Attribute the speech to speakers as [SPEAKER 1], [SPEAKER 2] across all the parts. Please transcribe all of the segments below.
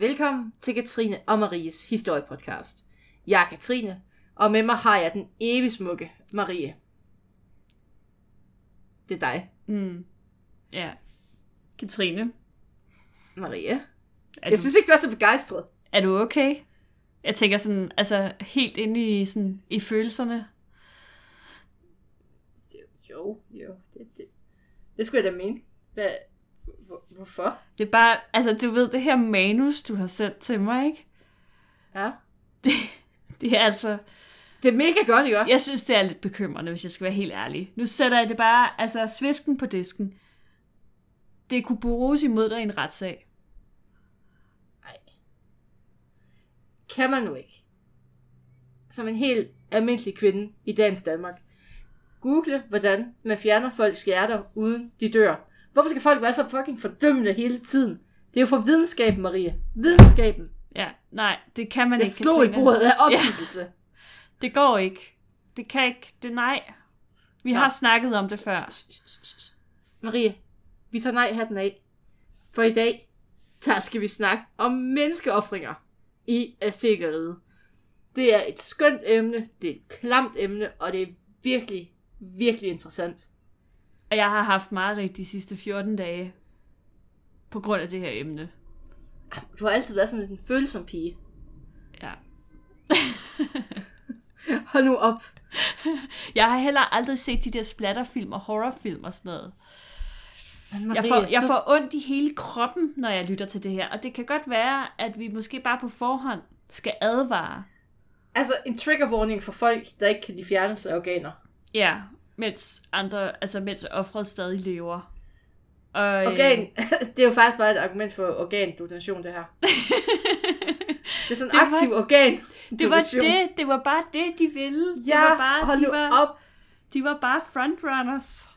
[SPEAKER 1] Velkommen til Katrine og Maries historiepodcast. Jeg er Katrine, og med mig har jeg den evig smukke Marie. Det er dig,
[SPEAKER 2] Mm. Ja. Katrine,
[SPEAKER 1] Marie.
[SPEAKER 2] er,
[SPEAKER 1] Jeg
[SPEAKER 2] du,
[SPEAKER 1] synes ikke, du er så begejstret.
[SPEAKER 2] er du okay? Jeg tænker sådan, altså helt inde i, sådan, i følelserne.
[SPEAKER 1] Jo, jo, det, det, det skulle jeg da mene. Hvad, hvor, hvorfor?
[SPEAKER 2] Det er bare, altså du ved, det her manus, du har sendt til mig, ikke?
[SPEAKER 1] Ja.
[SPEAKER 2] Det er altså,
[SPEAKER 1] Det er mega godt, ikke?
[SPEAKER 2] jeg synes, det er lidt bekymrende, hvis jeg skal være helt ærlig. Nu sætter jeg det bare, altså svisken på disken. Det kunne bruges imod dig i en retssag.
[SPEAKER 1] Kan man nu ikke. Som en helt almindelig kvinde i dagens Danmark. Google, hvordan man fjerner folks hjerter, uden de dør. Hvorfor skal folk være så fucking fordømmende hele tiden? Det er jo for videnskaben, Marie. Videnskaben.
[SPEAKER 2] Ja, nej, det kan man
[SPEAKER 1] Jeg
[SPEAKER 2] ikke,
[SPEAKER 1] slog i
[SPEAKER 2] Katrine.
[SPEAKER 1] bordet af ophidselse. Ja.
[SPEAKER 2] Det går ikke. Det kan ikke. Det nej. Vi
[SPEAKER 1] Nå.
[SPEAKER 2] har snakket om det før.
[SPEAKER 1] Marie, vi tager nej-hatten af. For i dag, der skal vi snakke om menneskeoffringer i Aztekeriet. Det er et skønt emne, det er et klamt emne, og det er virkelig, virkelig interessant.
[SPEAKER 2] Og jeg har haft meget de sidste 14 dage. På grund af det her emne.
[SPEAKER 1] Du har altid været sådan lidt en følsom pige.
[SPEAKER 2] Ja.
[SPEAKER 1] Hold nu op.
[SPEAKER 2] Jeg har heller aldrig set de der splatterfilm og horrorfilm og sådan noget.
[SPEAKER 1] Marie,
[SPEAKER 2] Jeg får, jeg
[SPEAKER 1] så-
[SPEAKER 2] får ondt i hele kroppen, når jeg lytter til det her. Og det kan godt være, at vi måske bare på forhånd skal advare.
[SPEAKER 1] Altså, en trigger warning for folk, der ikke kan lide fjernelse af organer.
[SPEAKER 2] Ja, mens andre, altså mens offret stadig lever. Og, øh,
[SPEAKER 1] Organ, det er jo faktisk bare et argument for organdonation, det her. Det er sådan en
[SPEAKER 2] Det var-
[SPEAKER 1] aktiv organ.
[SPEAKER 2] det var det, det var bare det, de ville. det
[SPEAKER 1] Ja,
[SPEAKER 2] var bare,
[SPEAKER 1] hold
[SPEAKER 2] de,
[SPEAKER 1] nu
[SPEAKER 2] var,
[SPEAKER 1] op.
[SPEAKER 2] de var bare frontrunners.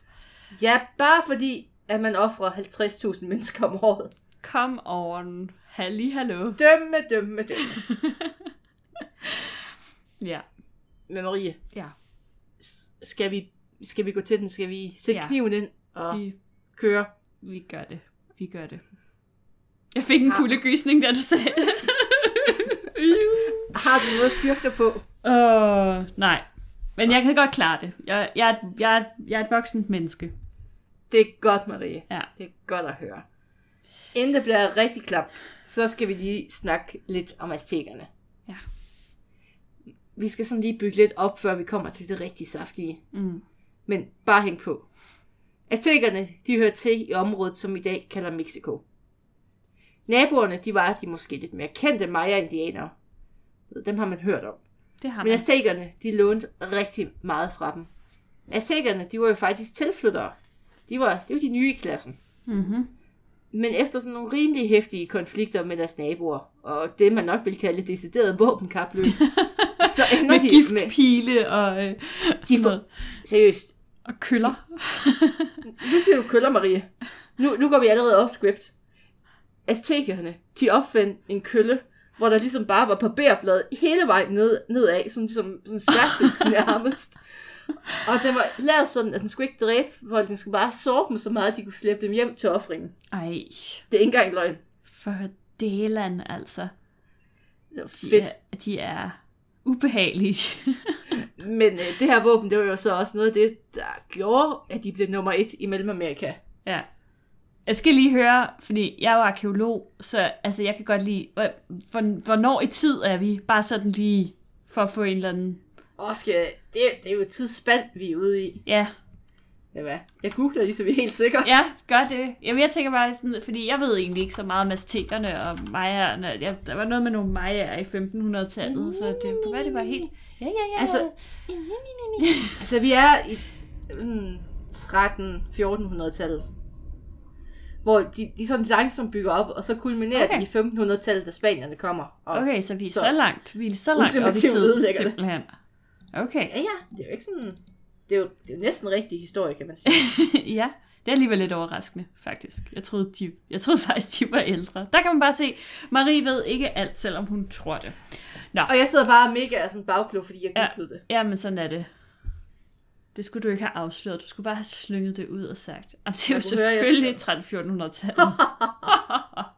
[SPEAKER 1] Ja, bare fordi, at man offrer 50.000 mennesker om året.
[SPEAKER 2] Come on. Halli, hallo.
[SPEAKER 1] Dømme, dømme, dømme.
[SPEAKER 2] Ja.
[SPEAKER 1] Men Marie,
[SPEAKER 2] Ja.
[SPEAKER 1] skal vi, skal vi gå til den? Skal vi sætte
[SPEAKER 2] Ja.
[SPEAKER 1] kniven ind og
[SPEAKER 2] Vi,
[SPEAKER 1] køre?
[SPEAKER 2] vi gør det. Vi gør det. Jeg fik en kuldegysning, da du sagde det.
[SPEAKER 1] Har du noget styrke på?
[SPEAKER 2] Uh, nej. Men jeg kan godt klare det. Jeg, jeg, er, jeg, er, jeg er et voksent menneske.
[SPEAKER 1] Det er godt, Marie.
[SPEAKER 2] Ja.
[SPEAKER 1] Det er godt at høre. Inden det bliver rigtig klamt, så skal vi lige snakke lidt om aztekerne.
[SPEAKER 2] Ja.
[SPEAKER 1] Vi skal sådan lige bygge lidt op, før vi kommer til det rigtig saftige.
[SPEAKER 2] Mm.
[SPEAKER 1] Men bare hæng på. Aztekerne, de hører til i området, som i dag kalder Mexico. Naboerne, de var de måske lidt mere kendte Maya-indianere. Dem har man hørt om.
[SPEAKER 2] Det har
[SPEAKER 1] Men
[SPEAKER 2] man.
[SPEAKER 1] aztekerne, de lånte rigtig meget fra dem. Aztekerne, de var jo faktisk tilflyttere. De var, det var de nye i klassen.
[SPEAKER 2] Mm-hmm.
[SPEAKER 1] Men efter sådan nogle rimelig hæftige konflikter med deres naboer, og det man nok vil kalde decideret våbenkapløb, så ender
[SPEAKER 2] Med
[SPEAKER 1] de med,
[SPEAKER 2] giftpile og, øh,
[SPEAKER 1] de får, seriøst,
[SPEAKER 2] og køller.
[SPEAKER 1] nu siger du køller, Marie. Nu, nu går vi allerede off script. Aztekerne, de opfandt en kølle, hvor der ligesom bare var barberblad hele vejen ned, nedad, sådan ligesom sådan sværfisk nærmest. Og den var lavet sådan, at den skulle ikke dræbe folk, den skulle bare såre dem så meget, at de kunne slæbe dem hjem til offringen.
[SPEAKER 2] Ej,
[SPEAKER 1] Det er ikke engang løgn.
[SPEAKER 2] for delan altså.
[SPEAKER 1] Det var
[SPEAKER 2] De
[SPEAKER 1] fedt.
[SPEAKER 2] er, de er ubehagelige.
[SPEAKER 1] Men øh, det her våben, det var jo så også noget af det, der gjorde, at de blev nummer et i Mellemamerika.
[SPEAKER 2] ja. Jeg skal lige høre, fordi jeg er jo arkeolog, så altså, jeg kan godt lide, hvor- hvor- hvornår i tid er vi? Bare sådan lige for at få en eller anden...
[SPEAKER 1] Og skal, det, det er jo et tidsspand, vi er ude i.
[SPEAKER 2] Ja,
[SPEAKER 1] Ja, hvad? Jeg googler lige, så vi er helt sikre.
[SPEAKER 2] Ja, gør det. Jamen, jeg tænker bare sådan, fordi jeg ved egentlig ikke så meget om aztekerne og mayaerne. Ja, der var noget med nogle mayaer i 1500-tallet, så det kunne være, det var helt... Ja, ja, ja.
[SPEAKER 1] Altså, altså vi er i sådan 13-1400-tallet. Hvor de, de sådan langsomt bygger op, og så kulminerer
[SPEAKER 2] Okay.
[SPEAKER 1] de i 1500-tallet, da spanierne kommer. Og,
[SPEAKER 2] Okay, så vi er så,
[SPEAKER 1] Så-
[SPEAKER 2] langt. Vi er så langt op i
[SPEAKER 1] Ultimativt
[SPEAKER 2] tid,
[SPEAKER 1] ødelægger det.
[SPEAKER 2] simpelthen. Okay,
[SPEAKER 1] Ja, ja, det er jo ikke sådan... Det er jo, det er jo næsten rigtig historie, kan man sige.
[SPEAKER 2] ja. Det er alligevel lidt overraskende, faktisk. Jeg troede, de, jeg troede faktisk, de var ældre. Der kan man bare se, Marie ved ikke alt, selvom hun tror det.
[SPEAKER 1] Og jeg sidder bare mega sådan bagklog, fordi jeg
[SPEAKER 2] Ja.
[SPEAKER 1] googlede det.
[SPEAKER 2] Ja, men sådan er det. Det skulle du ikke have afsløret. Du skulle bare have slynget det ud og sagt. Jamen, det er jo selvfølgelig 13-1400-tallet.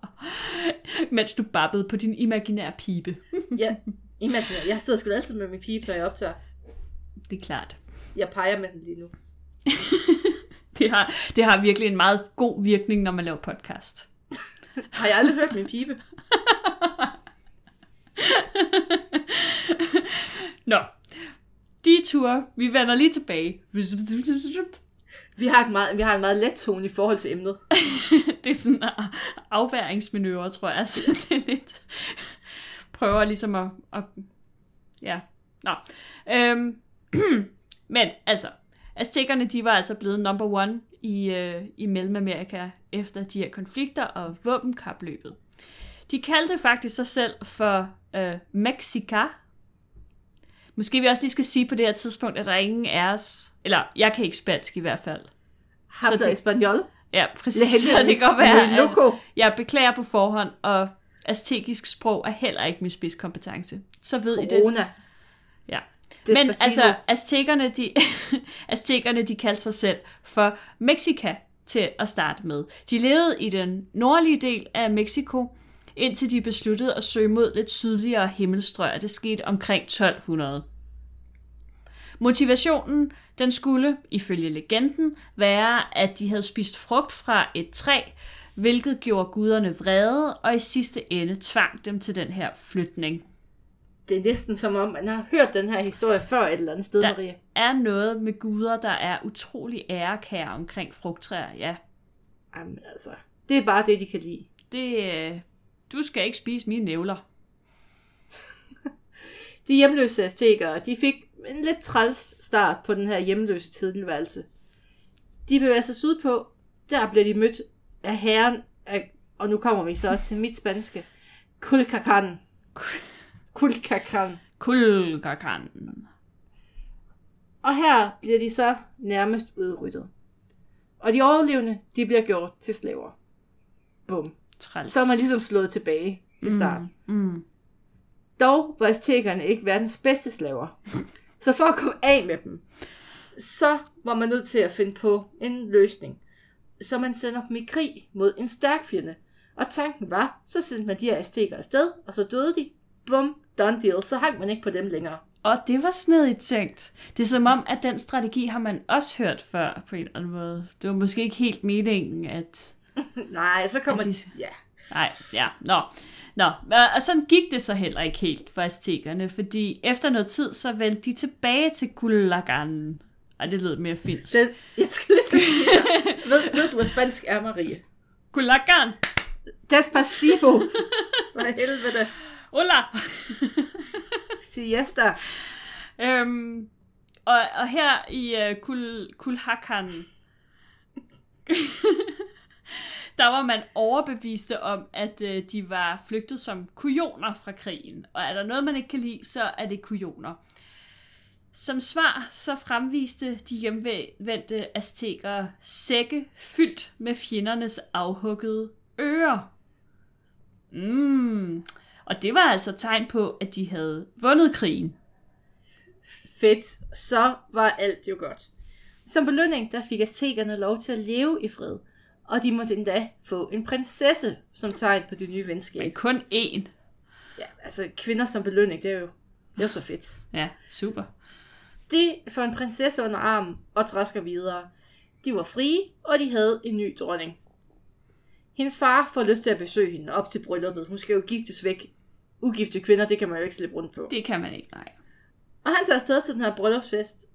[SPEAKER 2] Mens du babbede på din imaginære pibe.
[SPEAKER 1] Ja, imaginer. Jeg sidder sgu altid med min pipe, når jeg optager.
[SPEAKER 2] Det er klart.
[SPEAKER 1] Jeg peger med den lige nu.
[SPEAKER 2] Det har, det har virkelig en meget god virkning, når man laver podcast.
[SPEAKER 1] Har jeg aldrig hørt min pibe?
[SPEAKER 2] Nå, de ture, vi vender lige tilbage.
[SPEAKER 1] Vi har, et meget, vi har en meget let tone i forhold til emnet.
[SPEAKER 2] Det er sådan en afværingsmanøvre, tror jeg. Så det er lidt... Prøver ligesom at... at ja, nå. Øhm, men altså, Aztekerne, de var altså blevet number one i, øh, i Mellemamerika efter de her konflikter og våbenkapløbet. De kaldte faktisk sig selv for øh, Mexica. Måske vi også lige skal sige på det her tidspunkt, at der er ingen af os, eller jeg kan ikke spansk i hvert fald.
[SPEAKER 1] Habla
[SPEAKER 2] det-
[SPEAKER 1] español.
[SPEAKER 2] Ja, præcis. Så det kan godt være,
[SPEAKER 1] Loco.
[SPEAKER 2] jeg beklager på forhånd, og aztekisk sprog er heller ikke min spidskompetence. Så ved I det. Ja. Men
[SPEAKER 1] Despacito.
[SPEAKER 2] altså, aztekerne, de, aztekerne, de kaldte sig selv for Mexica til at starte med. De levede i den nordlige del af Mexico, indtil de besluttede at søge mod lidt sydligere himmelstrøg, og det skete omkring 1200. Motivationen, den skulle, ifølge legenden, være, at de havde spist frugt fra et træ, hvilket gjorde guderne vrede, og i sidste ende tvang dem til den her flytning.
[SPEAKER 1] Det er næsten som om, man har hørt den her historie før et eller andet sted,
[SPEAKER 2] Der
[SPEAKER 1] Maria.
[SPEAKER 2] er noget med guder, der er utrolig ærekære omkring frugttræer. Ja,
[SPEAKER 1] Jamen altså, det er bare det, de kan lide.
[SPEAKER 2] det, øh, du skal ikke spise mine nævler.
[SPEAKER 1] De hjemløse aztekere, de fik en lidt træls start på den her hjemløse tilværelse. De bevæger sig sydpå, der bliver de mødt af herren af, og nu kommer vi så til mit spanske, Kulkakan. Kulkakan.
[SPEAKER 2] Kulkakan.
[SPEAKER 1] Og her bliver de så nærmest udryddet. Og de overlevende, de bliver gjort til slaver. Bum.
[SPEAKER 2] Træls.
[SPEAKER 1] Så er man ligesom slået tilbage til start.
[SPEAKER 2] Mm.
[SPEAKER 1] Dog var aztekerne ikke verdens bedste slaver. Så for at komme af med dem, så var man nødt til at finde på en løsning. Så man sender dem i krig mod en stærk fjende. Og tanken var, så sendte man de her aztekere afsted, og så døde de. Bum, done deal. Så hang man ikke på dem længere.
[SPEAKER 2] Og det var snedigt tænkt. Det er som om, at den strategi har man også hørt før på en eller anden måde. Det var måske ikke helt meningen, at...
[SPEAKER 1] Nej, så kommer
[SPEAKER 2] Er de-.
[SPEAKER 1] Ja.
[SPEAKER 2] Nej, ja, nå. Nå, og sådan gik det så heller ikke helt for aztekerne, fordi efter noget tid, så vendte de tilbage til Kulagan. Ej, det lød mere fint.
[SPEAKER 1] Så jeg skal lige sige dig. ved, ved du, hvad spansk er, Marie?
[SPEAKER 2] Kulagan!
[SPEAKER 1] Despacito. Hvad helvede.
[SPEAKER 2] Hola!
[SPEAKER 1] Siesta.
[SPEAKER 2] Øhm, og, og her i uh, Kul, Kulhakan, der var man overbeviste om, at uh, de var flygtet som kujoner fra krigen. Og er der noget, man ikke kan lide, så er det kujoner. Som svar så fremviste de hjemvendte aztekere sække fyldt med fjendernes afhuggede ører. Mm. Og det var altså tegn på, at de havde vundet krigen.
[SPEAKER 1] Fedt. Så var alt jo godt. Som belønning, der fik aztekerne lov til at leve i fred. Og de måtte endda få en prinsesse som tegn på det nye venskab.
[SPEAKER 2] Men kun én.
[SPEAKER 1] Ja, altså kvinder som belønning, det er jo, det er jo så fedt.
[SPEAKER 2] Ja, super.
[SPEAKER 1] De får en prinsesse under armen og træsker videre. De var frie, og de havde en ny dronning. Hendes far får lyst til at besøge hende op til brylluppet. Hun skal jo giftes væk. Ugifte kvinder, det kan man jo ikke slippe rundt på.
[SPEAKER 2] Det kan man ikke, nej.
[SPEAKER 1] Og han tager afsted til den her bryllupsfest.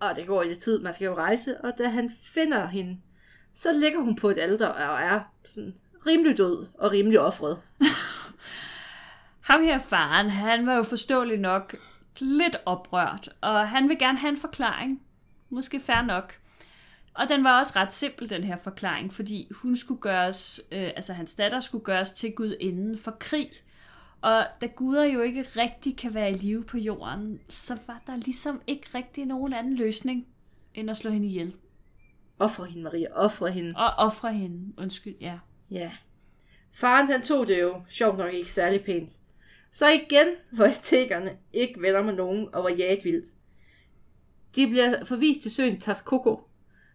[SPEAKER 1] Og det går i lidt tid, man skal jo rejse. Og da han finder hende, så ligger hun på et alter og er sådan rimelig død og rimelig offret.
[SPEAKER 2] Ham her faren, han var jo forståeligt nok lidt oprørt, og han vil gerne have en forklaring. Måske fair nok. Og den var også ret simpel, den her forklaring, fordi hun skulle gøres, øh, altså hans datter skulle gøres til Gud inden for krig. Og da guder jo ikke rigtig kan være i live på jorden, så var der ligesom ikke rigtig nogen anden løsning, end at slå hende ihjel.
[SPEAKER 1] Offre hende, Maria. Offre hende.
[SPEAKER 2] Og ofre hende, undskyld, ja.
[SPEAKER 1] Ja. Faren han tog det jo sjovt nok ikke særlig pænt. Så igen var aztekerne ikke venner med nogen og var jaget vildt. De bliver forvist til søen Texcoco.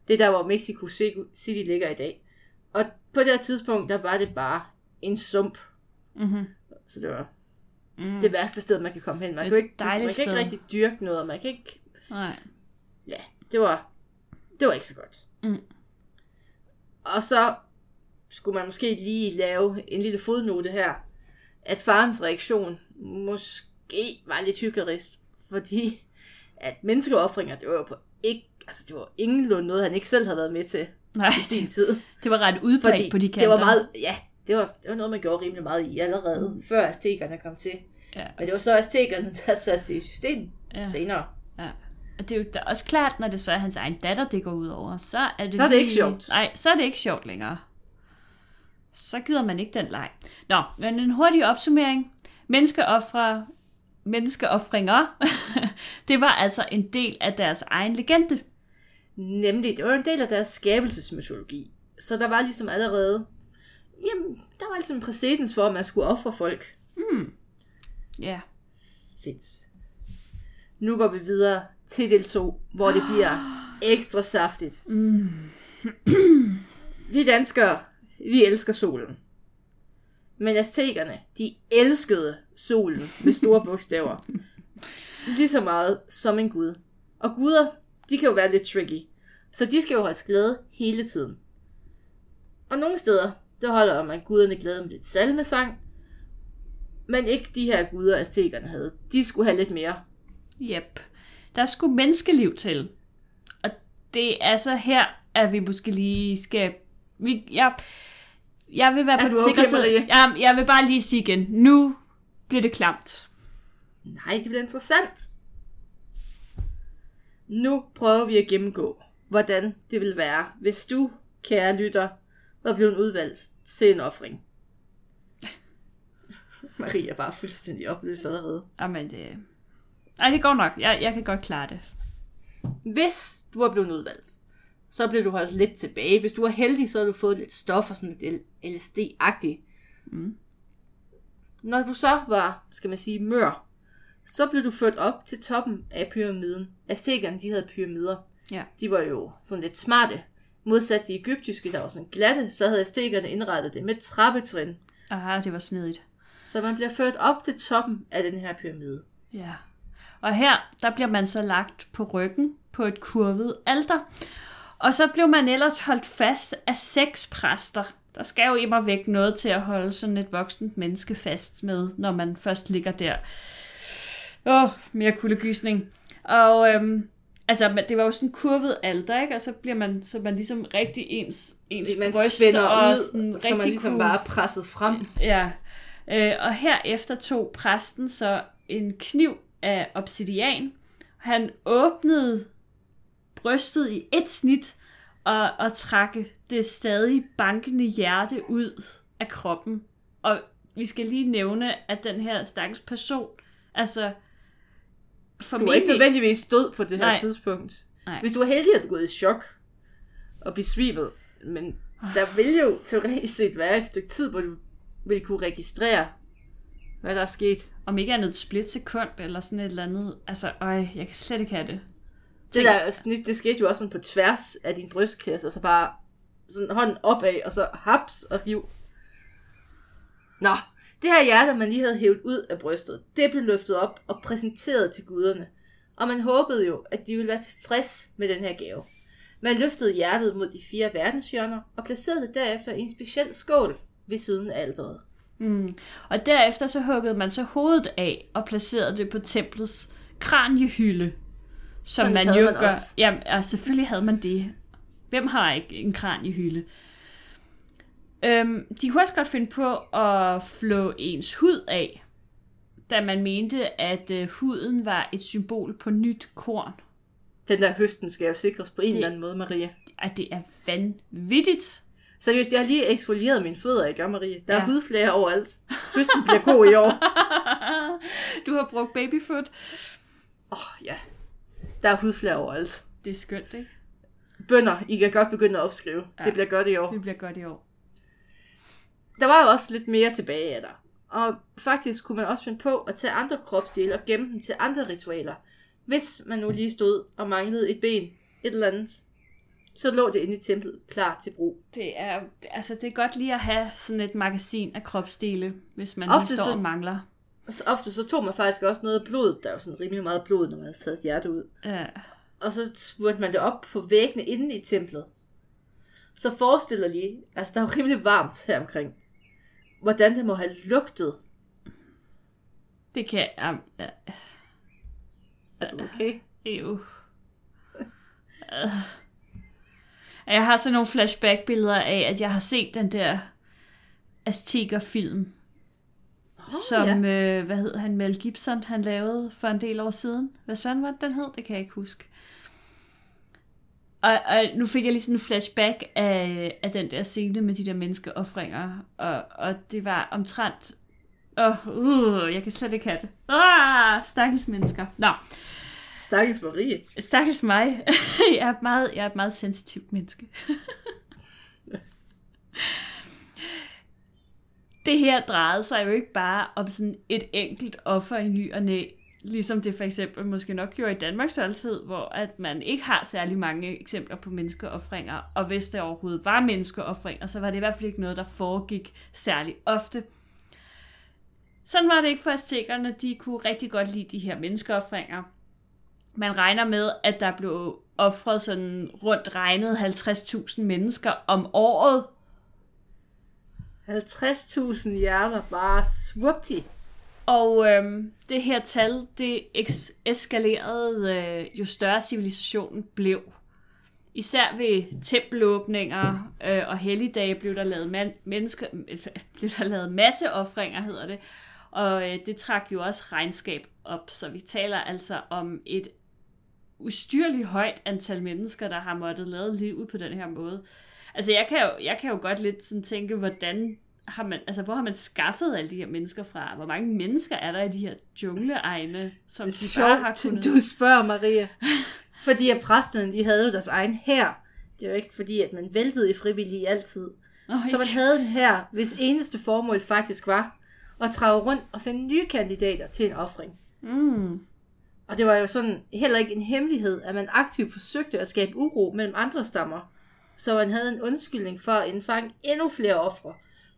[SPEAKER 1] Det er der, hvor Mexico City ligger i dag. Og på det her tidspunkt, der var det bare en sump.
[SPEAKER 2] Mm-hmm.
[SPEAKER 1] Så det var
[SPEAKER 2] Mm.
[SPEAKER 1] det værste sted, man kan komme hen. Man kan ikke, man kan ikke rigtig dyrke noget, og man kan ikke...
[SPEAKER 2] Nej.
[SPEAKER 1] Ja, det var, det var ikke så godt.
[SPEAKER 2] Mm.
[SPEAKER 1] Og så skulle man måske lige lave en lille fodnote her, at farens reaktion måske var lidt hyggerisk, fordi at menneskeoffringer, det var jo på ikke, altså det var ingenlunde noget, han ikke selv havde været med til
[SPEAKER 2] Nej,
[SPEAKER 1] i sin tid.
[SPEAKER 2] det var ret udbredt på de kanter.
[SPEAKER 1] det var meget, ja, det var, det var noget, man gjorde rimelig meget i allerede, før aztekerne kom til.
[SPEAKER 2] Ja.
[SPEAKER 1] Men det var så aztekerne, der satte det i system
[SPEAKER 2] ja.
[SPEAKER 1] senere.
[SPEAKER 2] Ja. Og det er jo da også klart, når det så er hans egen datter, det går ud over, så er det,
[SPEAKER 1] Så er det
[SPEAKER 2] lige...
[SPEAKER 1] ikke sjovt.
[SPEAKER 2] Nej, så er det ikke sjovt længere. Så gider man ikke den leg. Nå, men en hurtig opsummering. Menneskeoffre, menneskeoffringer, det var altså en del af deres egen legende.
[SPEAKER 1] Nemlig, det var en del af deres skabelsesmytologi. Så der var ligesom allerede, jamen, der var ligesom en præcedens for, at man skulle ofre folk.
[SPEAKER 2] Ja.
[SPEAKER 1] Fedt. Nu går vi videre til del 2, hvor det bliver ekstra saftigt. Mm. vi danskere, vi elsker solen. Men aztekerne, de elskede solen med store bogstaver. Lige så meget som en gud. Og guder, de kan jo være lidt tricky. Så de skal jo holdes glade hele tiden. Og nogle steder, der holder man guderne glade med lidt salmesang. Men ikke de her guder, aztekerne havde. De skulle have lidt mere.
[SPEAKER 2] Yep. Der skulle menneskeliv til. Og det er så her, at vi måske lige skal... Vi, jeg, jeg vil være på den sikre side. Jeg, jeg vil bare lige sige igen. Nu bliver det klamt.
[SPEAKER 1] Nej, det bliver interessant. Nu prøver vi at gennemgå, hvordan det vil være, hvis du, kære lytter, var blevet udvalgt til en offring. Marie er bare fuldstændig opløst allerede.
[SPEAKER 2] Jamen, det... Ej, det går nok. Jeg, jeg kan godt klare det.
[SPEAKER 1] Hvis du er blevet udvalgt, så bliver du holdt lidt tilbage. Hvis du er heldig, så har du fået lidt stof og sådan lidt LSD-agtigt. Mm. Når du så var, skal man sige, mør, så blev du ført op til toppen af pyramiden. Aztekerne, de havde pyramider.
[SPEAKER 2] Ja.
[SPEAKER 1] De var jo sådan lidt smarte. Modsat de egyptiske, der var sådan glatte, så havde aztekerne indrettet det med trappetrin.
[SPEAKER 2] Aha, det var snedigt.
[SPEAKER 1] Så man bliver ført op til toppen af den her pyramide.
[SPEAKER 2] Ja. Og her, der bliver man så lagt på ryggen på et kurvet alter. Og så blev man ellers holdt fast af seks præster. Der skal jo immer væk noget til at holde sådan et voksent menneske fast med, når man først ligger der. Åh, oh, mere kuldegysning. Og øhm, altså, man- det var jo sådan kurvet alter, ikke? Og så bliver man, så man ligesom rigtig ens, ens
[SPEAKER 1] Man spænder
[SPEAKER 2] og
[SPEAKER 1] ud,
[SPEAKER 2] sådan
[SPEAKER 1] så man ligesom
[SPEAKER 2] kunne-
[SPEAKER 1] bare er presset frem.
[SPEAKER 2] Ja, øh, og herefter tog præsten så en kniv af obsidian. Han åbnede brystet i et snit og, og trak det stadig bankende hjerte ud af kroppen. Og vi skal lige nævne, at den her stakkels person, altså
[SPEAKER 1] Du er
[SPEAKER 2] formentlig...
[SPEAKER 1] ikke nødvendigvis død på det her
[SPEAKER 2] Nej.
[SPEAKER 1] tidspunkt.
[SPEAKER 2] Nej.
[SPEAKER 1] Hvis du er heldig, er du gået i chok og besvimet. Men der vil jo teoretisk set være et stykke tid, hvor du vil kunne registrere, hvad der er sket.
[SPEAKER 2] Om ikke andet et splitsekund eller sådan et eller andet. Altså, øj, jeg kan slet ikke have det.
[SPEAKER 1] Det der snit, det skete jo også sådan på tværs af din brystkasse, og så bare sådan hånden opad, og så haps og hiv. Nå, det her hjerte, man lige havde hævet ud af brystet, det blev løftet op og præsenteret til guderne. Og man håbede jo, at de ville være tilfreds med den her gave. Man løftede hjertet mod de fire verdenshjørner og placerede det derefter i en speciel skål ved siden af alderet.
[SPEAKER 2] Mm. Og derefter så huggede man så hovedet af og placerede det på templets kraniehylde. Som
[SPEAKER 1] Sådan
[SPEAKER 2] man jo
[SPEAKER 1] man
[SPEAKER 2] gør.
[SPEAKER 1] også.
[SPEAKER 2] Ja, og selvfølgelig havde man det. Hvem har ikke en kraniehylde? Øhm, de kunne også godt finde på at flå ens hud af, da man mente, at øh, huden var et symbol på nyt korn.
[SPEAKER 1] Den der høsten skal jo sikres på en eller anden måde, Maria.
[SPEAKER 2] At det er vanvittigt.
[SPEAKER 1] Seriøst, jeg har lige eksfolieret mine fødder, ikke, Marie? Der er
[SPEAKER 2] Ja.
[SPEAKER 1] hudflager overalt. Høsten bliver god i år.
[SPEAKER 2] Du har brugt babyfoot.
[SPEAKER 1] Åh, oh, ja. Der er hudflager overalt.
[SPEAKER 2] Det er skønt, ikke?
[SPEAKER 1] Bønder, I kan godt begynde at opskrive. Ja. Det bliver godt i år.
[SPEAKER 2] Det bliver godt i år.
[SPEAKER 1] Der var jo også lidt mere tilbage af dig. Og faktisk kunne man også finde på at tage andre kropsdele og gemme dem til andre ritualer. Hvis man nu lige stod og manglede et ben, et eller andet. så lå det inde i templet, klar til brug.
[SPEAKER 2] Det er, altså, det er godt lige at have sådan et magasin af kropsdele, hvis man
[SPEAKER 1] Ofte
[SPEAKER 2] står
[SPEAKER 1] så-
[SPEAKER 2] og mangler.
[SPEAKER 1] Så ofte så tog man faktisk også noget af blodet. Der var sådan rimelig meget blod, når man havde taget hjerte ud.
[SPEAKER 2] Ja.
[SPEAKER 1] Og så smurte man det op på væggene inde i templet. Så forestiller lige, altså der er jo rimelig varmt her omkring, hvordan det må have lugtet.
[SPEAKER 2] Det kan... Um, uh,
[SPEAKER 1] Er du okay?
[SPEAKER 2] Ew. Øh. Jeg har sådan nogle flashback-billeder af, at jeg har set den der Azteker-film,
[SPEAKER 1] Oh,
[SPEAKER 2] som, øh, hvad hed han, Mel Gibson, han lavede for en del år siden. Hvad sådan var det, den hed? Det kan jeg ikke huske. Og, og nu fik jeg lige sådan en flashback af, af den der scene med de der menneskeoffringer, og, og det var omtrent... Åh, oh, uh, jeg kan slet ikke have det. Ah, stakkels mennesker. Nå,
[SPEAKER 1] Stakkels Marie.
[SPEAKER 2] Stakkels mig. jeg, er et meget, jeg er et meget sensitivt menneske. det her drejede sig jo ikke bare om sådan et enkelt offer i ny og næ, ligesom det for eksempel måske nok gjorde i Danmark så altid, hvor at man ikke har særlig mange eksempler på menneskeoffringer, og hvis der overhovedet var menneskeoffringer, så var det i hvert fald ikke noget, der foregik særlig ofte. Sådan var det ikke for aztekerne. De kunne rigtig godt lide de her menneskeoffringer. Man regner med, at der blev offret sådan rundt regnet 50.000 mennesker om året.
[SPEAKER 1] 50.000 hjerter bare swupti.
[SPEAKER 2] Og øhm, det her tal, det eks- eskalerede, øh, jo større civilisationen blev. Især ved tempelåbninger øh, og helligdage blev der lavet man- mennesker, øh, blev der lavet masseoffringer, hedder det. Og øh, det trak jo også regnskab op, så vi taler altså om et ustyrligt højt antal mennesker, der har måttet lave livet på den her måde. Altså jeg kan jo, jeg kan jo godt lidt sådan tænke, hvordan har man, altså hvor har man skaffet alle de her mennesker fra? Hvor mange mennesker er der i de her jungleegne, som de
[SPEAKER 1] er
[SPEAKER 2] bare har
[SPEAKER 1] sjovt,
[SPEAKER 2] kunnet...
[SPEAKER 1] du spørger, Maria. Fordi at præsterne, de havde jo deres egen her. Det er jo ikke fordi, at man væltede i frivillige altid.
[SPEAKER 2] Nå,
[SPEAKER 1] Så man havde den her, hvis eneste formål faktisk var at trage rundt og finde nye kandidater til en offring.
[SPEAKER 2] Mm.
[SPEAKER 1] Og det var jo sådan heller ikke en hemmelighed, at man aktivt forsøgte at skabe uro mellem andre stammer. Så man havde en undskyldning for at indfange endnu flere ofre.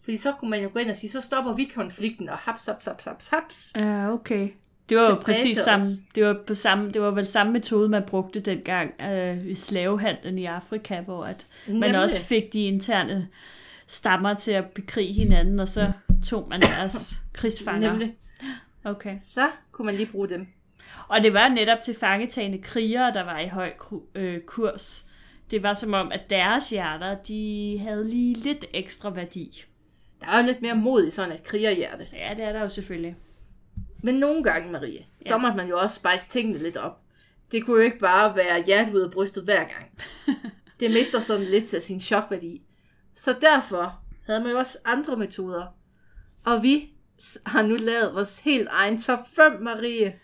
[SPEAKER 1] Fordi så kunne man jo gå ind og sige, så stopper vi konflikten, og haps, haps, haps, haps, haps.
[SPEAKER 2] Ja, okay. Det var jo præcis samme, det var, på samme, det var vel samme metode, man brugte dengang øh, i slavehandlen i Afrika, hvor at man
[SPEAKER 1] Nemlig.
[SPEAKER 2] også fik de interne stammer til at bekrige hinanden, og så tog man deres krigsfanger.
[SPEAKER 1] Nemlig.
[SPEAKER 2] Okay.
[SPEAKER 1] Så kunne man lige bruge dem.
[SPEAKER 2] Og det var netop til fangetagende krigere, der var i høj øh, kurs. Det var som om, at deres hjerter, de havde lige lidt ekstra værdi.
[SPEAKER 1] Der er jo lidt mere mod i sådan et krigerhjerte.
[SPEAKER 2] Ja, det er der jo selvfølgelig.
[SPEAKER 1] Men nogle gange, Marie, så måtte man jo også spice tingene lidt op. Det kunne jo ikke bare være hjertet ud af brystet hver gang. Det mister sådan lidt af sin chokværdi. Så derfor havde man jo også andre metoder. Og vi har nu lavet vores helt egen top 5, Marie.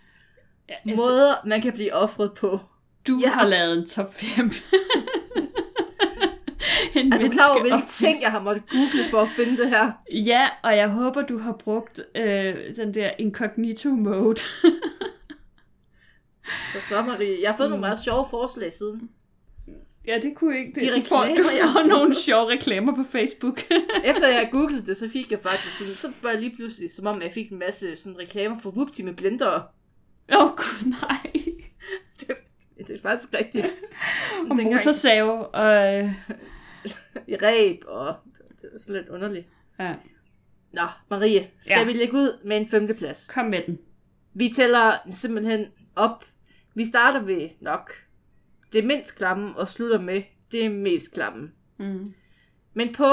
[SPEAKER 2] Ja,
[SPEAKER 1] Altså, måder, man kan blive offret på.
[SPEAKER 2] du
[SPEAKER 1] ja.
[SPEAKER 2] ja. har lavet en top 5. en
[SPEAKER 1] Er du klar over, hvilke ting, jeg har måttet google for at finde det her?
[SPEAKER 2] Ja, og jeg håber, du har brugt øh, den der incognito mode.
[SPEAKER 1] Så så, Marie. Jeg har fået mm. nogle meget sjove forslag siden.
[SPEAKER 2] ja, det kunne ikke. Det.
[SPEAKER 1] De
[SPEAKER 2] du får,
[SPEAKER 1] reklamer,
[SPEAKER 2] du
[SPEAKER 1] jeg har
[SPEAKER 2] får
[SPEAKER 1] fået.
[SPEAKER 2] nogle sjove reklamer på Facebook.
[SPEAKER 1] Efter jeg googlede det, så fik jeg faktisk sådan, så var jeg lige pludselig, som om jeg fik en masse sådan reklamer for Whoopty med blender.
[SPEAKER 2] Åh, oh, gud, nej.
[SPEAKER 1] Det, det er faktisk rigtigt.
[SPEAKER 2] Og motorsave. Og, øh,
[SPEAKER 1] i ræb, og det var sådan lidt underligt.
[SPEAKER 2] ja,
[SPEAKER 1] Nå, Marie, skal ja. Vi lægge ud med en femteplads?
[SPEAKER 2] kom med den.
[SPEAKER 1] Vi tæller simpelthen op. Vi starter ved nok det mindst klamme, og slutter med det mest klamme.
[SPEAKER 2] Mm.
[SPEAKER 1] Men på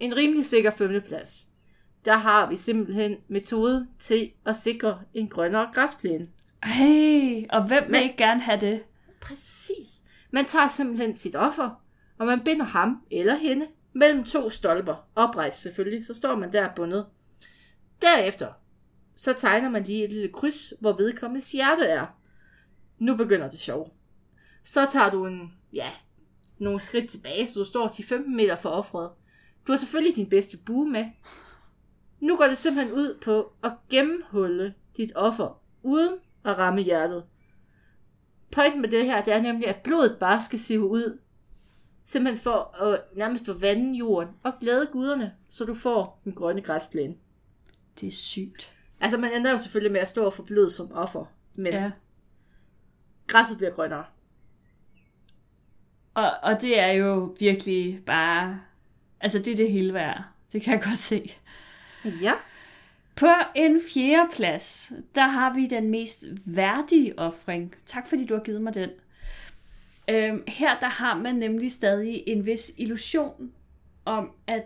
[SPEAKER 1] en rimelig sikker femteplads, der har vi simpelthen metode til at sikre en grønnere græsplæne.
[SPEAKER 2] Hey, og hvem vil
[SPEAKER 1] Men-
[SPEAKER 2] ikke gerne have det?
[SPEAKER 1] Præcis. Man tager simpelthen sit offer, og man binder ham eller hende mellem to stolper. Oprejst selvfølgelig, så står man der bundet. Derefter, så tegner man lige et lille kryds, hvor vedkommendes hjerte er. Nu begynder det sjov. Så tager du en, ja, nogle skridt tilbage, så du står til 15 meter fra offret. Du har selvfølgelig din bedste bue med. Nu går det simpelthen ud på at gennemhulle dit offer, uden at ramme hjertet. Pointen med det her, det er nemlig, at blodet bare skal sive ud. Simpelthen for at nærmest at vande jorden og glæde guderne, så du får den grønne græsplæne.
[SPEAKER 2] Det er sygt.
[SPEAKER 1] Altså, man ender jo selvfølgelig med at stå og få som offer, men. Ja. græsset bliver grønnere.
[SPEAKER 2] Og, og det er jo virkelig bare... Altså, det er det hele værd. Det kan jeg godt se.
[SPEAKER 1] Ja.
[SPEAKER 2] På en fjerde plads, der har vi den mest værdige offring. Tak fordi du har givet mig den. Øhm, her der har man nemlig stadig en vis illusion om, at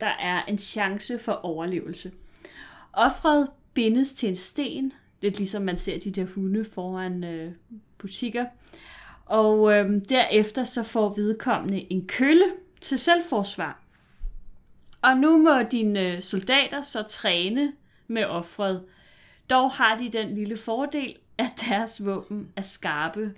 [SPEAKER 2] der er en chance for overlevelse. Offret bindes til en sten, lidt ligesom man ser de der hunde foran øh, butikker. Og øhm, derefter så får vedkommende en kølle til selvforsvar. Og nu må dine øh, soldater så træne med offret. Dog har de den lille fordel, at deres våben er skarpe.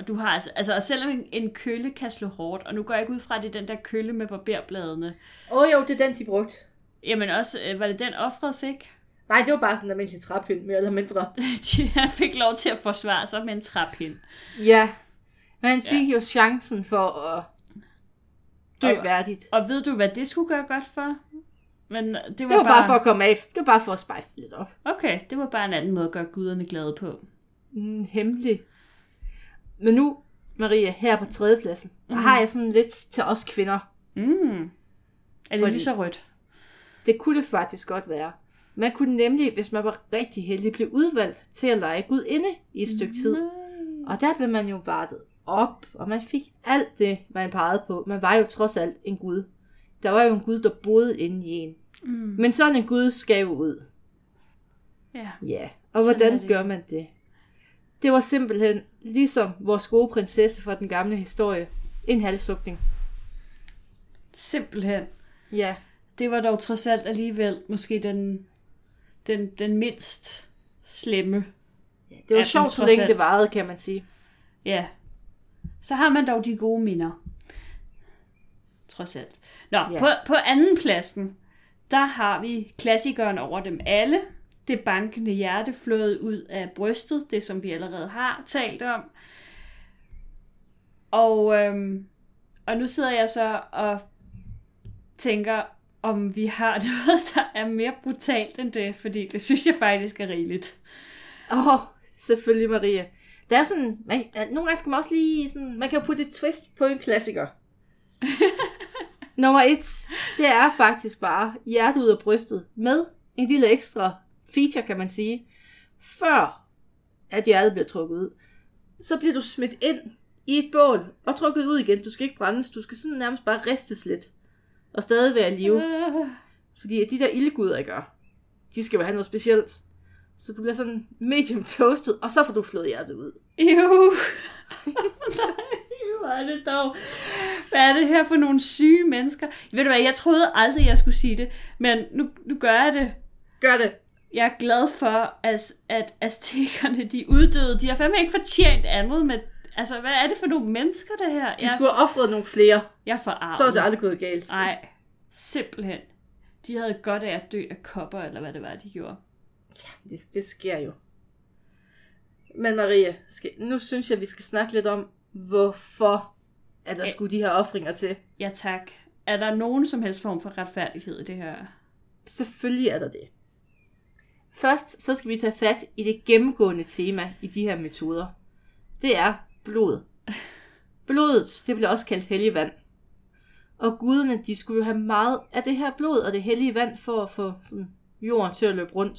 [SPEAKER 2] Og du har altså, altså og selvom en, en kølle kan slå hårdt, og nu går jeg ikke ud fra, at det er den der kølle med barberbladene.
[SPEAKER 1] Åh oh, jo, det er den, de brugte.
[SPEAKER 2] Jamen også, øh, var det den offret fik?
[SPEAKER 1] Nej, det var bare sådan en almindelig træpind, mere eller mindre.
[SPEAKER 2] Han fik lov til at forsvare sig med en træpind.
[SPEAKER 1] Ja. Men han fik ja. jo chancen for at dø
[SPEAKER 2] Og-
[SPEAKER 1] værdigt.
[SPEAKER 2] Og ved du, hvad det skulle gøre godt for? Men det var,
[SPEAKER 1] Det var bare for at komme af. Det var bare for at spejse lidt op.
[SPEAKER 2] Okay, det var bare en anden måde at gøre guderne glade på.
[SPEAKER 1] Mm, hemmelig. Men nu, Maria, her på tredjepladsen, der
[SPEAKER 2] Mhm.
[SPEAKER 1] har jeg sådan lidt til os kvinder.
[SPEAKER 2] Mm. Er det lige så rødt?
[SPEAKER 1] Det kunne det faktisk godt være. Man kunne nemlig, hvis man var rigtig heldig, blive udvalgt til at lege Gud inde i et stykke tid. Og der blev man jo vartet op, og man fik alt det, man pegede på. Man var jo trods alt en Gud. Der var jo en Gud, der boede inde i en. Mm. Men sådan en Gud skal jo ud.
[SPEAKER 2] Ja.
[SPEAKER 1] Ja, og
[SPEAKER 2] Sådan
[SPEAKER 1] hvordan gør man det? Det var simpelthen, ligesom vores gode prinsesse fra den gamle historie, en halshugning.
[SPEAKER 2] Simpelthen.
[SPEAKER 1] Ja,
[SPEAKER 2] Det var dog trods alt alligevel måske den, den, den mindst slemme.
[SPEAKER 1] det var
[SPEAKER 2] Ja,
[SPEAKER 1] sjovt, så længe det varede, kan man sige.
[SPEAKER 2] Ja. Så har man dog de gode minder. Trods alt. Nå,
[SPEAKER 1] Ja.
[SPEAKER 2] ja. på, på anden pladsen, der har vi klassikeren over dem alle. Det bankende hjerte flået ud af brystet, det som vi allerede har talt om. Og, øhm, og nu sidder jeg så og tænker, om vi har noget, der er mere brutalt end det, fordi det synes jeg faktisk er rigeligt.
[SPEAKER 1] Åh, oh, selvfølgelig Maria. Der er sådan, man, nogle gange skal man også lige sådan, man kan jo putte et twist på en klassiker. Nummer et, det er faktisk bare hjertet ud af brystet med en lille ekstra feature, kan man sige. Før at hjertet bliver trukket ud, så bliver du smidt ind i et bål og trukket ud igen. Du skal ikke brændes, du skal sådan nærmest bare ristes lidt og stadig være i live. Fordi at de der ildguder, gør, de skal jo have noget specielt. Så du bliver sådan medium toasted, og så får du flået hjertet ud.
[SPEAKER 2] Jo. Hvor er det dog. Hvad er det her for nogle syge mennesker? Ved du hvad, jeg troede aldrig, jeg skulle sige det, men nu, nu gør jeg det.
[SPEAKER 1] Gør det!
[SPEAKER 2] Jeg er glad for, at, at aztekerne, de uddøde. De har fandme ikke fortjent andet med... Altså, hvad er det for nogle mennesker, det her?
[SPEAKER 1] De skulle have offret nogle flere,
[SPEAKER 2] jeg er forarvet.
[SPEAKER 1] så er det aldrig gået galt.
[SPEAKER 2] Nej, simpelthen. De havde godt af at dø af kopper, eller hvad det var, de gjorde.
[SPEAKER 1] Det, det sker jo. Men Maria, skal, nu synes jeg, vi skal snakke lidt om, hvorfor at der
[SPEAKER 2] Ja.
[SPEAKER 1] skulle de her offringer til.
[SPEAKER 2] Ja, tak. Er der nogen som helst form for retfærdighed i det her?
[SPEAKER 1] Selvfølgelig er der det. Først så skal vi tage fat i det gennemgående tema i de her metoder. Det er blod. Blodet, det bliver også kaldt hellig vand. Og guderne, de skulle jo have meget af det her blod og det hellige vand for at få sådan, jorden til at løbe rundt.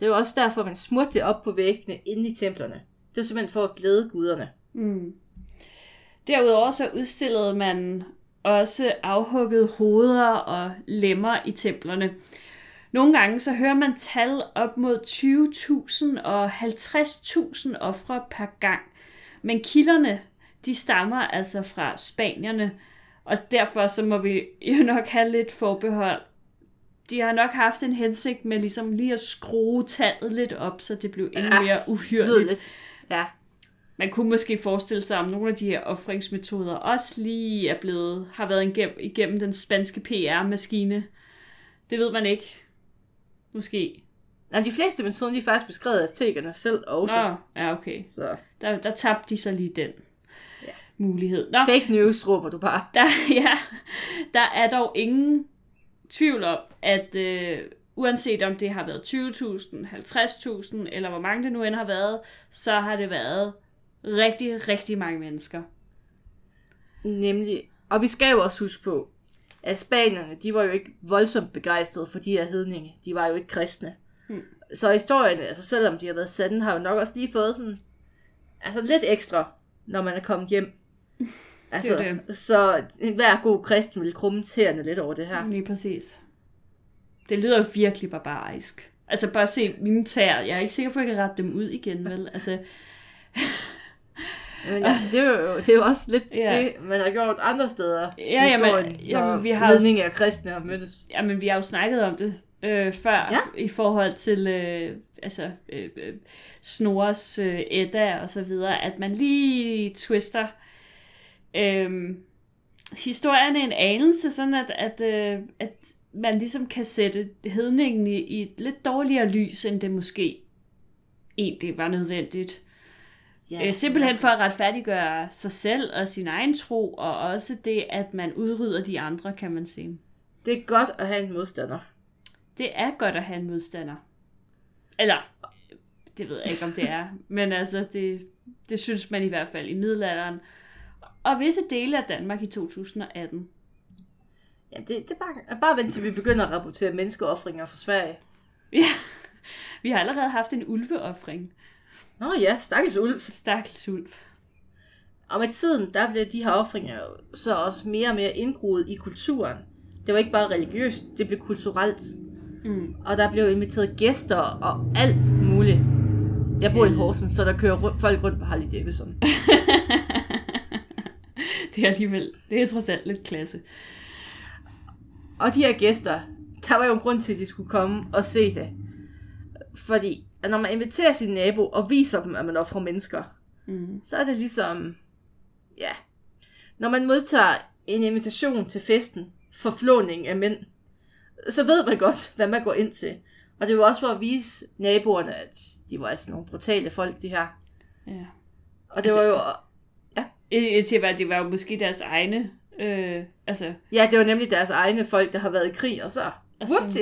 [SPEAKER 1] Det var også derfor, man smurte det op på væggene inde i templerne. Det var simpelthen for at glæde guderne. Mm.
[SPEAKER 2] Derudover så udstillede man også afhuggede hoveder og lemmer i templerne. Nogle gange så hører man tal op mod 20.000 og 50.000 ofre per gang. Men kilderne, de stammer altså fra spanierne, og derfor så må vi jo nok have lidt forbehold. De har nok haft en hensigt med ligesom lige at skrue tallet lidt op, så det blev endnu mere uhyrligt.
[SPEAKER 1] Ja,
[SPEAKER 2] Man kunne måske forestille sig, om nogle af de her offringsmetoder også lige er blevet, har været igennem, igennem den spanske PR-maskine. Det ved man ikke. Måske.
[SPEAKER 1] Nå, de fleste metoder, de er faktisk beskrevet af aztekerne selv også.
[SPEAKER 2] Nå, ja, okay.
[SPEAKER 1] Så
[SPEAKER 2] Der, der tabte de så lige den.
[SPEAKER 1] Ja.
[SPEAKER 2] mulighed. Nå,
[SPEAKER 1] Fake news, råber du bare.
[SPEAKER 2] der, ja, der er dog ingen tvivl om, at øh, uanset om det har været 20.000, 50.000, eller hvor mange det nu end har været, så har det været rigtig, rigtig mange mennesker.
[SPEAKER 1] Nemlig, og vi skal jo også huske på, at spanierne, de var jo ikke voldsomt begejstrede for de her hedninge. De var jo ikke kristne. Hmm. Så historien, altså selvom de har været sande, har jo nok også lige fået sådan, altså lidt ekstra, når man er kommet hjem. Altså,
[SPEAKER 2] Det er
[SPEAKER 1] så hver god kristen vil krumme tæerne lidt over det her.
[SPEAKER 2] Lige præcis. Det lyder jo virkelig barbarisk. Altså bare se mine tæer. Jeg er ikke sikker på, at jeg kan rette dem ud igen, vel? Altså,
[SPEAKER 1] Men altså, det er jo, det er jo også lidt
[SPEAKER 2] Ja.
[SPEAKER 1] det, man har gjort andre steder
[SPEAKER 2] Ja,
[SPEAKER 1] i
[SPEAKER 2] jamen,
[SPEAKER 1] historien,
[SPEAKER 2] jamen,
[SPEAKER 1] når
[SPEAKER 2] vi har
[SPEAKER 1] hedninge og kristne har mødtes.
[SPEAKER 2] jamen, vi har jo snakket om det øh, før,
[SPEAKER 1] Ja.
[SPEAKER 2] i forhold til øh, altså, øh, øh, Snores øh, Edda og så videre, at man lige twister øh, historierne en anelse, sådan at, at, øh, at man ligesom kan sætte hedningen i, i et lidt dårligere lys, end det måske egentlig var nødvendigt.
[SPEAKER 1] Ja,
[SPEAKER 2] Øh, simpelthen
[SPEAKER 1] altså,
[SPEAKER 2] for at retfærdiggøre sig selv og sin egen tro, og også det, at man udrydder de andre, kan man sige.
[SPEAKER 1] Det er godt at have en modstander.
[SPEAKER 2] Det er godt at have en modstander. Eller, det ved jeg ikke, om det er. men altså, det, det synes man i hvert fald i middelalderen. Og visse dele af Danmark i 2018.
[SPEAKER 1] Ja, det, det er bare, bare vent til vi begynder at rapportere menneskeoffringer fra Sverige.
[SPEAKER 2] Ja, vi har allerede haft en ulveoffring.
[SPEAKER 1] Nå ja, stakkels ulv.
[SPEAKER 2] Stakkels ulv.
[SPEAKER 1] Og med tiden, der blev de her offringer så også mere og mere indgroet i kulturen. Det var ikke bare religiøst, det blev kulturelt.
[SPEAKER 2] Mm.
[SPEAKER 1] Og der blev inviteret gæster og alt muligt. Jeg bor i Horsens, så der kører folk rundt på Harley Davidson.
[SPEAKER 2] Det er alligevel, det er trods alt lidt klasse.
[SPEAKER 1] Og de her gæster, der var jo en grund til, at de skulle komme og se det. Fordi at når man inviterer sin nabo og viser dem, at man offrer mennesker,
[SPEAKER 2] Mm.
[SPEAKER 1] så er det ligesom, ja, når man modtager en invitation til festen for flåning af mænd, så ved man godt, hvad man går ind til. Og det var også for at vise naboerne, at de var altså nogle brutale folk, de her.
[SPEAKER 2] Ja.
[SPEAKER 1] Og det var jo,
[SPEAKER 2] Jeg, jeg siger bare, at det var jo måske deres egne, øh, altså,
[SPEAKER 1] ja, det var nemlig deres egne folk, der har været i krig, og så,
[SPEAKER 2] Altså-
[SPEAKER 1] whoopty,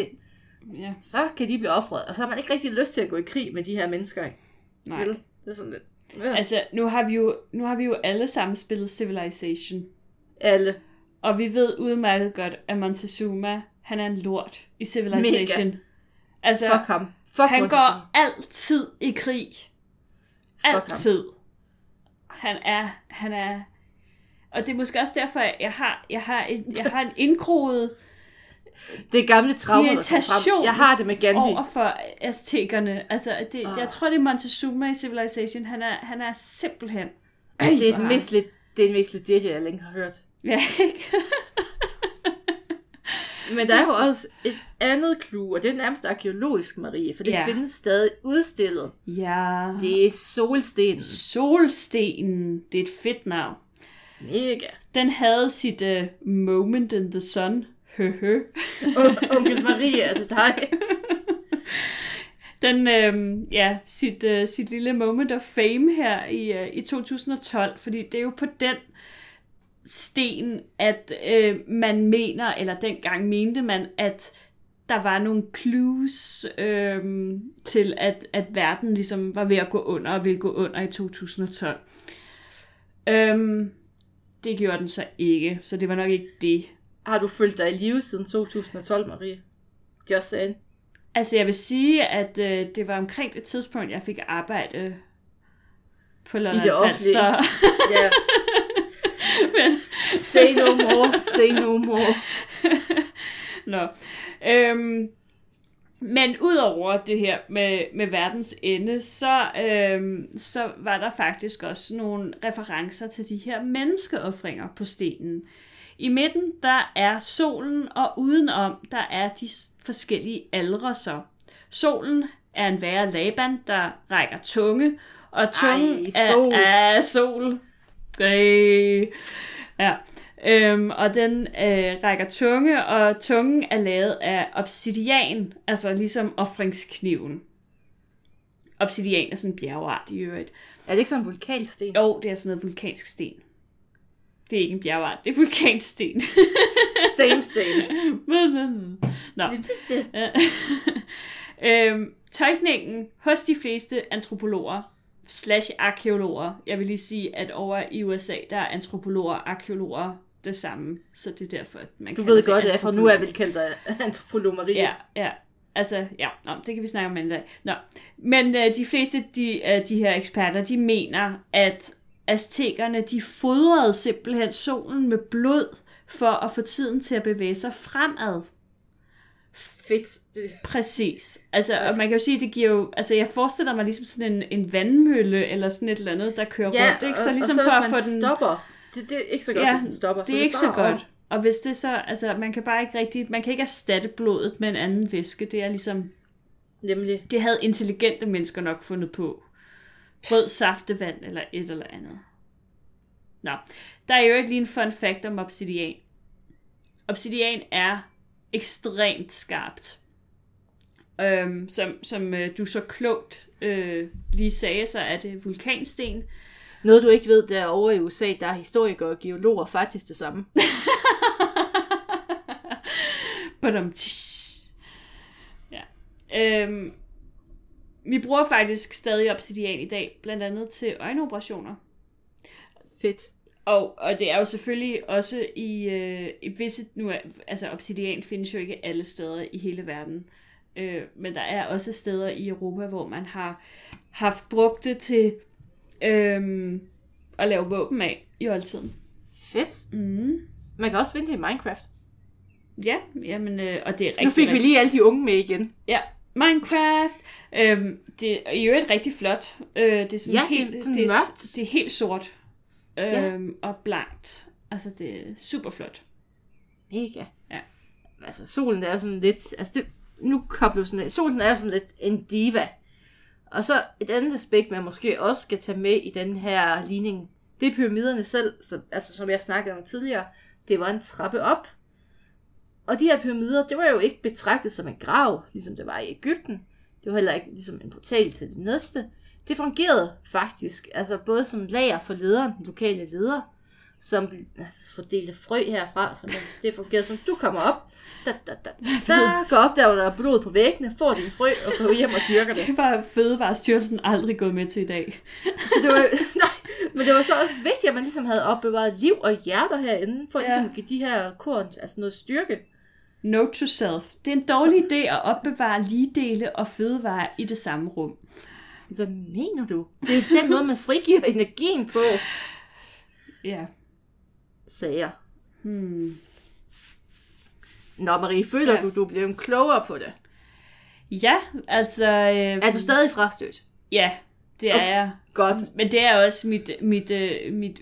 [SPEAKER 2] ja,
[SPEAKER 1] så kan de blive offret. Og så har man ikke rigtig lyst til at gå i krig med de her mennesker, ikke?
[SPEAKER 2] nej.
[SPEAKER 1] Vel? Det er sådan lidt, ja.
[SPEAKER 2] Altså, nu har, vi jo, nu har vi jo alle sammen spillet Civilization.
[SPEAKER 1] alle.
[SPEAKER 2] Og vi ved udmærket godt, at Montezuma, han er en lort i Civilization.
[SPEAKER 1] Mega.
[SPEAKER 2] Altså,
[SPEAKER 1] Fuck ham. Fuck
[SPEAKER 2] han
[SPEAKER 1] Montezuma.
[SPEAKER 2] går altid i krig. Altid. Han er, han er... Og det er måske også derfor, at jeg har, jeg har, et, jeg har en indgroet
[SPEAKER 1] Det gamle kommer
[SPEAKER 2] irritation.
[SPEAKER 1] Jeg har det med Gandhi.
[SPEAKER 2] over for aztekerne. Altså, det,
[SPEAKER 1] Ah.
[SPEAKER 2] jeg tror, det er Montezuma i Civilization. Han er, han er simpelthen... Ej,
[SPEAKER 1] Det er den mest, lidt, det er den mest legit, jeg længe har hørt.
[SPEAKER 2] Ja, ikke?
[SPEAKER 1] Men der er jo også et andet clue, og det er nærmest arkeologisk, Marie, for det
[SPEAKER 2] ja.
[SPEAKER 1] findes stadig udstillet.
[SPEAKER 2] ja.
[SPEAKER 1] Det er solstenen.
[SPEAKER 2] Solstenen, det er et fedt navn.
[SPEAKER 1] Mega.
[SPEAKER 2] Den havde sit uh, moment in the sun. Høhø.
[SPEAKER 1] Onkel Marie, er det dig?
[SPEAKER 2] Den, øh, ja, sit, øh, sit lille moment of fame her i, øh, i 2012, fordi det er jo på den sten, at øh, man mener, eller dengang mente man, at der var nogle clues øh, til, at, at verden ligesom var ved at gå under, og ville gå under i 2012. Øhm, det gjorde den så ikke, så det var nok ikke det.
[SPEAKER 1] Har du følt dig i live siden 2012, Marie? Just saying.
[SPEAKER 2] Altså, jeg vil sige, at øh, det var omkring det tidspunkt, jeg fik arbejde på Lolland
[SPEAKER 1] det offentlige. Ja.
[SPEAKER 2] Men,
[SPEAKER 1] Say no more, say no more.
[SPEAKER 2] Nå. Øhm, men udover det her med, med verdens ende, så, øhm, så var der faktisk også nogle referencer til de her menneskeoffringer på stenen. I midten, der er solen, og udenom, der er de forskellige aldre så. Solen er en værre Laban, der rækker tunge, og tungen
[SPEAKER 1] Ej, sol.
[SPEAKER 2] er, er sol. Øh. Ja. Øhm, og den øh, rækker tunge, og tungen er lavet af obsidian, altså ligesom offringskniven. Obsidian er sådan en bjergart i øvrigt.
[SPEAKER 1] Er det ikke sådan en vulkansten?
[SPEAKER 2] Jo, det er sådan noget vulkansk sten. Det er ikke en bjergart, det er vulkansten.
[SPEAKER 1] Same, same.
[SPEAKER 2] Nå. øhm, tolkningen hos de fleste antropologer slash arkeologer, jeg vil lige sige, at over i USA, der er antropologer og arkeologer det samme, så det er derfor, at man
[SPEAKER 1] Du
[SPEAKER 2] kalder
[SPEAKER 1] ved godt, at for nu er vel kaldt dig antropolog Marie.
[SPEAKER 2] Ja, ja. Altså, ja, Nå, det kan vi snakke om en dag. Nå. Men øh, de fleste de, øh, de her eksperter, de mener, at aztekerne, de fodrede simpelthen solen med blod, for at få tiden til at bevæge sig fremad.
[SPEAKER 1] Fedt. Det,
[SPEAKER 2] Præcis. Altså, og man kan jo sige, det giver jo... Altså, jeg forestiller mig ligesom sådan en, en vandmølle, eller sådan et eller andet, der kører
[SPEAKER 1] ja,
[SPEAKER 2] rundt, ikke? Så
[SPEAKER 1] og,
[SPEAKER 2] ligesom
[SPEAKER 1] og så,
[SPEAKER 2] for at få den...
[SPEAKER 1] stopper, det, det er ikke så godt,
[SPEAKER 2] Ja,
[SPEAKER 1] hvis den stopper.
[SPEAKER 2] det er ikke så godt. Og hvis det så, altså man kan bare ikke rigtig, man kan ikke erstatte blodet med en anden væske. Det er ligesom,
[SPEAKER 1] Om. Nemlig.
[SPEAKER 2] det havde intelligente mennesker nok fundet på. Rød saftevand eller et eller andet. Nå, der er jo ikke lige en fun fact om obsidian. Obsidian er ekstremt skarpt. Øhm, som som øh, du så klogt øh, lige sagde, så er det vulkansten.
[SPEAKER 1] Noget du ikke ved, der over i USA, der er historikere og geologer faktisk det samme.
[SPEAKER 2] Badum, ja. Øhm, vi bruger faktisk stadig obsidian i dag, blandt andet til øjenoperationer.
[SPEAKER 1] Fedt.
[SPEAKER 2] Og, og det er jo selvfølgelig også i, øh, i visse... Nu er, altså obsidian findes jo ikke alle steder i hele verden. Øh, men der er også steder i Europa, hvor man har haft brugt det til øh, at lave våben af i oldtiden.
[SPEAKER 1] Fedt.
[SPEAKER 2] Mm.
[SPEAKER 1] Man kan også vinde det i Minecraft.
[SPEAKER 2] Ja, jamen, øh, og det er rigtig...
[SPEAKER 1] Nu fik vi lige alle de unge med igen.
[SPEAKER 2] Ja, Minecraft. Øhm, det er jo et rigtig flot. Øh, det er sådan
[SPEAKER 1] Ja, det er
[SPEAKER 2] helt,
[SPEAKER 1] sådan
[SPEAKER 2] det, er,
[SPEAKER 1] mørkt.
[SPEAKER 2] det er helt sort. Øhm,
[SPEAKER 1] Ja.
[SPEAKER 2] Og blankt. Altså, det er super flot.
[SPEAKER 1] Mega.
[SPEAKER 2] Ja.
[SPEAKER 1] Altså, solen er jo sådan lidt... Altså, det, nu kobler sådan lidt. Solen er jo sådan lidt en diva. Og så et andet aspekt, man måske også skal tage med i den her ligning, det er pyramiderne selv, som, altså, som jeg snakkede om tidligere. Det var en trappe op. Og de her pyramider, det var jo ikke betragtet som en grav, ligesom det var i Ægypten. Det var heller ikke ligesom en portal til det næste. Det fungerede faktisk, altså både som lager for lederen, den lokale leder, som altså, fordelte frø herfra, så det fungerede som, du kommer op, da, da, da, da, går op der, hvor der er blod på væggene, får din frø og går hjem og dyrker det.
[SPEAKER 2] Det var Fødevarestyrelsen aldrig gået med til i dag.
[SPEAKER 1] Så det var, nej, men det var så også vigtigt, at man ligesom havde opbevaret liv og hjerter herinde, for
[SPEAKER 2] ja.
[SPEAKER 1] ligesom at give de her korn altså noget styrke.
[SPEAKER 2] Note to self. Det er en dårlig idé at opbevare ligedele og fødevarer i det samme rum.
[SPEAKER 1] Hvad mener du? Det er jo den måde, man frigiver energien på,
[SPEAKER 2] Ja.
[SPEAKER 1] sagde jeg.
[SPEAKER 2] Hmm.
[SPEAKER 1] Nå, Marie, føler
[SPEAKER 2] Ja.
[SPEAKER 1] du, du blev klogere på det?
[SPEAKER 2] Ja, altså... Øh,
[SPEAKER 1] Er du stadig frastødt?
[SPEAKER 2] Ja, det er
[SPEAKER 1] Okay.
[SPEAKER 2] jeg.
[SPEAKER 1] Godt.
[SPEAKER 2] Men det er også mit, mit, øh, mit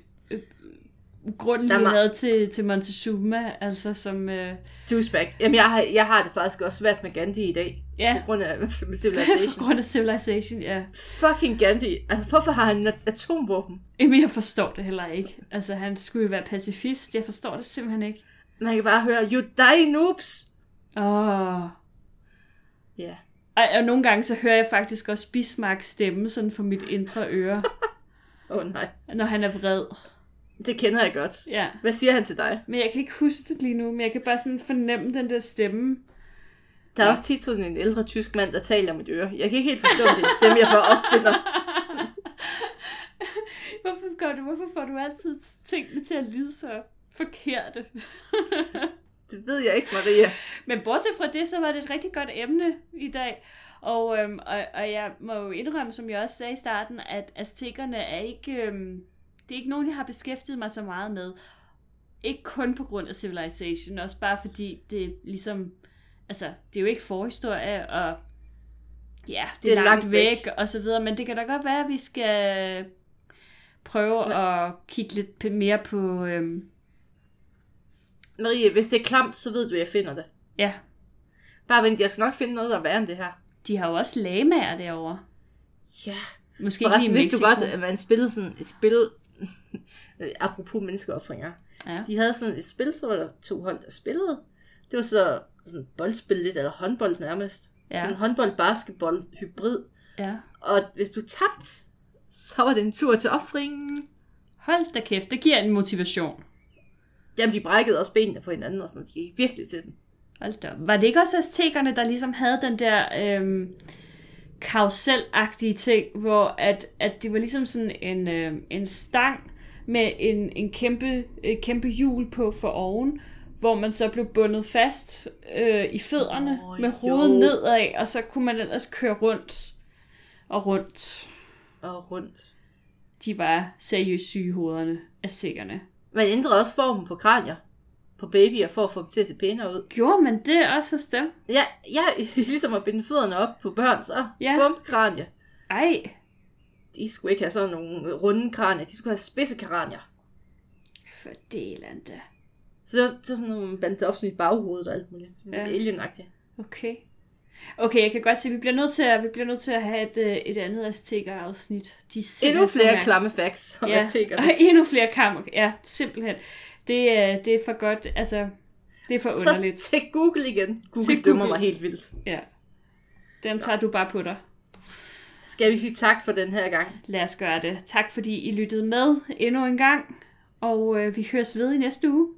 [SPEAKER 2] øh, grund,
[SPEAKER 1] Der var-
[SPEAKER 2] havde til, til Montezuma, altså som... Øh,
[SPEAKER 1] Douchebag. Jamen, jeg har, jeg har det faktisk også svært med Gandhi i dag.
[SPEAKER 2] ja,
[SPEAKER 1] På grund af
[SPEAKER 2] på
[SPEAKER 1] civilization.
[SPEAKER 2] grund af Civilization, ja.
[SPEAKER 1] Fucking Gandhi. Altså, hvorfor har han atomvåben?
[SPEAKER 2] Jamen, jeg forstår det heller ikke. Altså, han skulle jo være pacifist. Jeg forstår det simpelthen ikke.
[SPEAKER 1] Man kan bare høre, you die noobs.
[SPEAKER 2] Åh...
[SPEAKER 1] Ja.
[SPEAKER 2] Og, og nogle gange så hører jeg faktisk også Bismarcks stemme sådan for mit indre øre,
[SPEAKER 1] Åh oh, nej.
[SPEAKER 2] når han er vred.
[SPEAKER 1] Det kender jeg godt.
[SPEAKER 2] Ja.
[SPEAKER 1] Hvad siger han til dig?
[SPEAKER 2] Men jeg kan ikke huske det lige nu, men jeg kan bare sådan fornemme den der stemme.
[SPEAKER 1] Der er også tit sådan en ældre tysk mand, der taler om mit øre. Jeg kan ikke helt forstå, det er stemme, jeg bare opfinder.
[SPEAKER 2] Hvorfor gør du, hvorfor får du altid tingene til at lyde så forkerte?
[SPEAKER 1] Det ved jeg ikke, Maria.
[SPEAKER 2] Men bortset fra det, så var det et rigtig godt emne i dag. Og, øhm, og, og jeg må jo indrømme, som jeg også sagde i starten, at aztekerne er ikke, øhm, det er ikke nogen, jeg har beskæftiget mig så meget med. Ikke kun på grund af Civilization, også bare fordi det er ligesom, altså, det er jo ikke forhistorie, og ja, det, det er, langt, langt væk, væk, og så videre, men det kan da godt være, at vi skal prøve at kigge lidt mere på, øhm,
[SPEAKER 1] Marie, hvis det er klamt, så ved du, at jeg finder det.
[SPEAKER 2] ja,
[SPEAKER 1] Bare vent, jeg skal nok finde noget, der er værre end det her.
[SPEAKER 2] de har jo også lamaer derovre.
[SPEAKER 1] Ja.
[SPEAKER 2] Måske ikke
[SPEAKER 1] Forresten
[SPEAKER 2] lige i
[SPEAKER 1] vidste du godt, at man spillede sådan et spil, apropos menneskeoffringer.
[SPEAKER 2] Ja.
[SPEAKER 1] De havde sådan et spil, så var der to hold, der spillede. Det var så sådan boldspil lidt, eller håndbold nærmest.
[SPEAKER 2] Ja.
[SPEAKER 1] Sådan håndbold-basketball-hybrid.
[SPEAKER 2] Ja.
[SPEAKER 1] Og hvis du tabte, så var det en tur til opfringen.
[SPEAKER 2] Hold da kæft, det giver en motivation.
[SPEAKER 1] Jamen, de brækkede også benene på hinanden, og sådan De gik virkelig til den.
[SPEAKER 2] Hold da. Var det ikke også aztekerne, der ligesom havde den der øhm, karuselagtige ting, hvor at, at det var ligesom sådan en, øhm, en stang med en, en kæmpe, et kæmpe hjul på for oven, hvor man så blev bundet fast øh, i fødderne
[SPEAKER 1] Nå,
[SPEAKER 2] med hovedet
[SPEAKER 1] jo.
[SPEAKER 2] nedad, og så kunne man ellers køre rundt og rundt.
[SPEAKER 1] Og rundt.
[SPEAKER 2] De var seriøst syge hovederne af sikkerne.
[SPEAKER 1] Man ændrede også formen på kranier på babyer, for at få dem til at se pænere ud.
[SPEAKER 2] Gjorde man det også hos dem?
[SPEAKER 1] Ja, ja ligesom at binde fødderne op på børn, så
[SPEAKER 2] Ja.
[SPEAKER 1] bum, kranie.
[SPEAKER 2] Ej,
[SPEAKER 1] De skulle ikke have sådan nogle runde kranier, de skulle have spidse kranier.
[SPEAKER 2] for delende.
[SPEAKER 1] Så det var, det var sådan nogle bandet op i baghovedet og alt muligt. Sådan
[SPEAKER 2] Ja.
[SPEAKER 1] lidt alienagtigt.
[SPEAKER 2] Okay. Okay, jeg kan godt se, at vi bliver nødt til at, vi bliver nødt til at have et, øh, et andet azteker-afsnit. De
[SPEAKER 1] Endnu flere klamme facts om
[SPEAKER 2] ja.
[SPEAKER 1] ja. aztekerne.
[SPEAKER 2] Og endnu flere kammer. Ja, simpelthen. Det, er- det er for godt, altså, det er for
[SPEAKER 1] Så
[SPEAKER 2] underligt.
[SPEAKER 1] til Google igen. Google Til dømmer
[SPEAKER 2] Google.
[SPEAKER 1] mig helt vildt.
[SPEAKER 2] Ja. Den tager du bare på dig.
[SPEAKER 1] Skal vi sige tak for den her gang?
[SPEAKER 2] Lad os gøre det. Tak fordi I lyttede med endnu en gang. Og øh, vi høres ved i næste uge.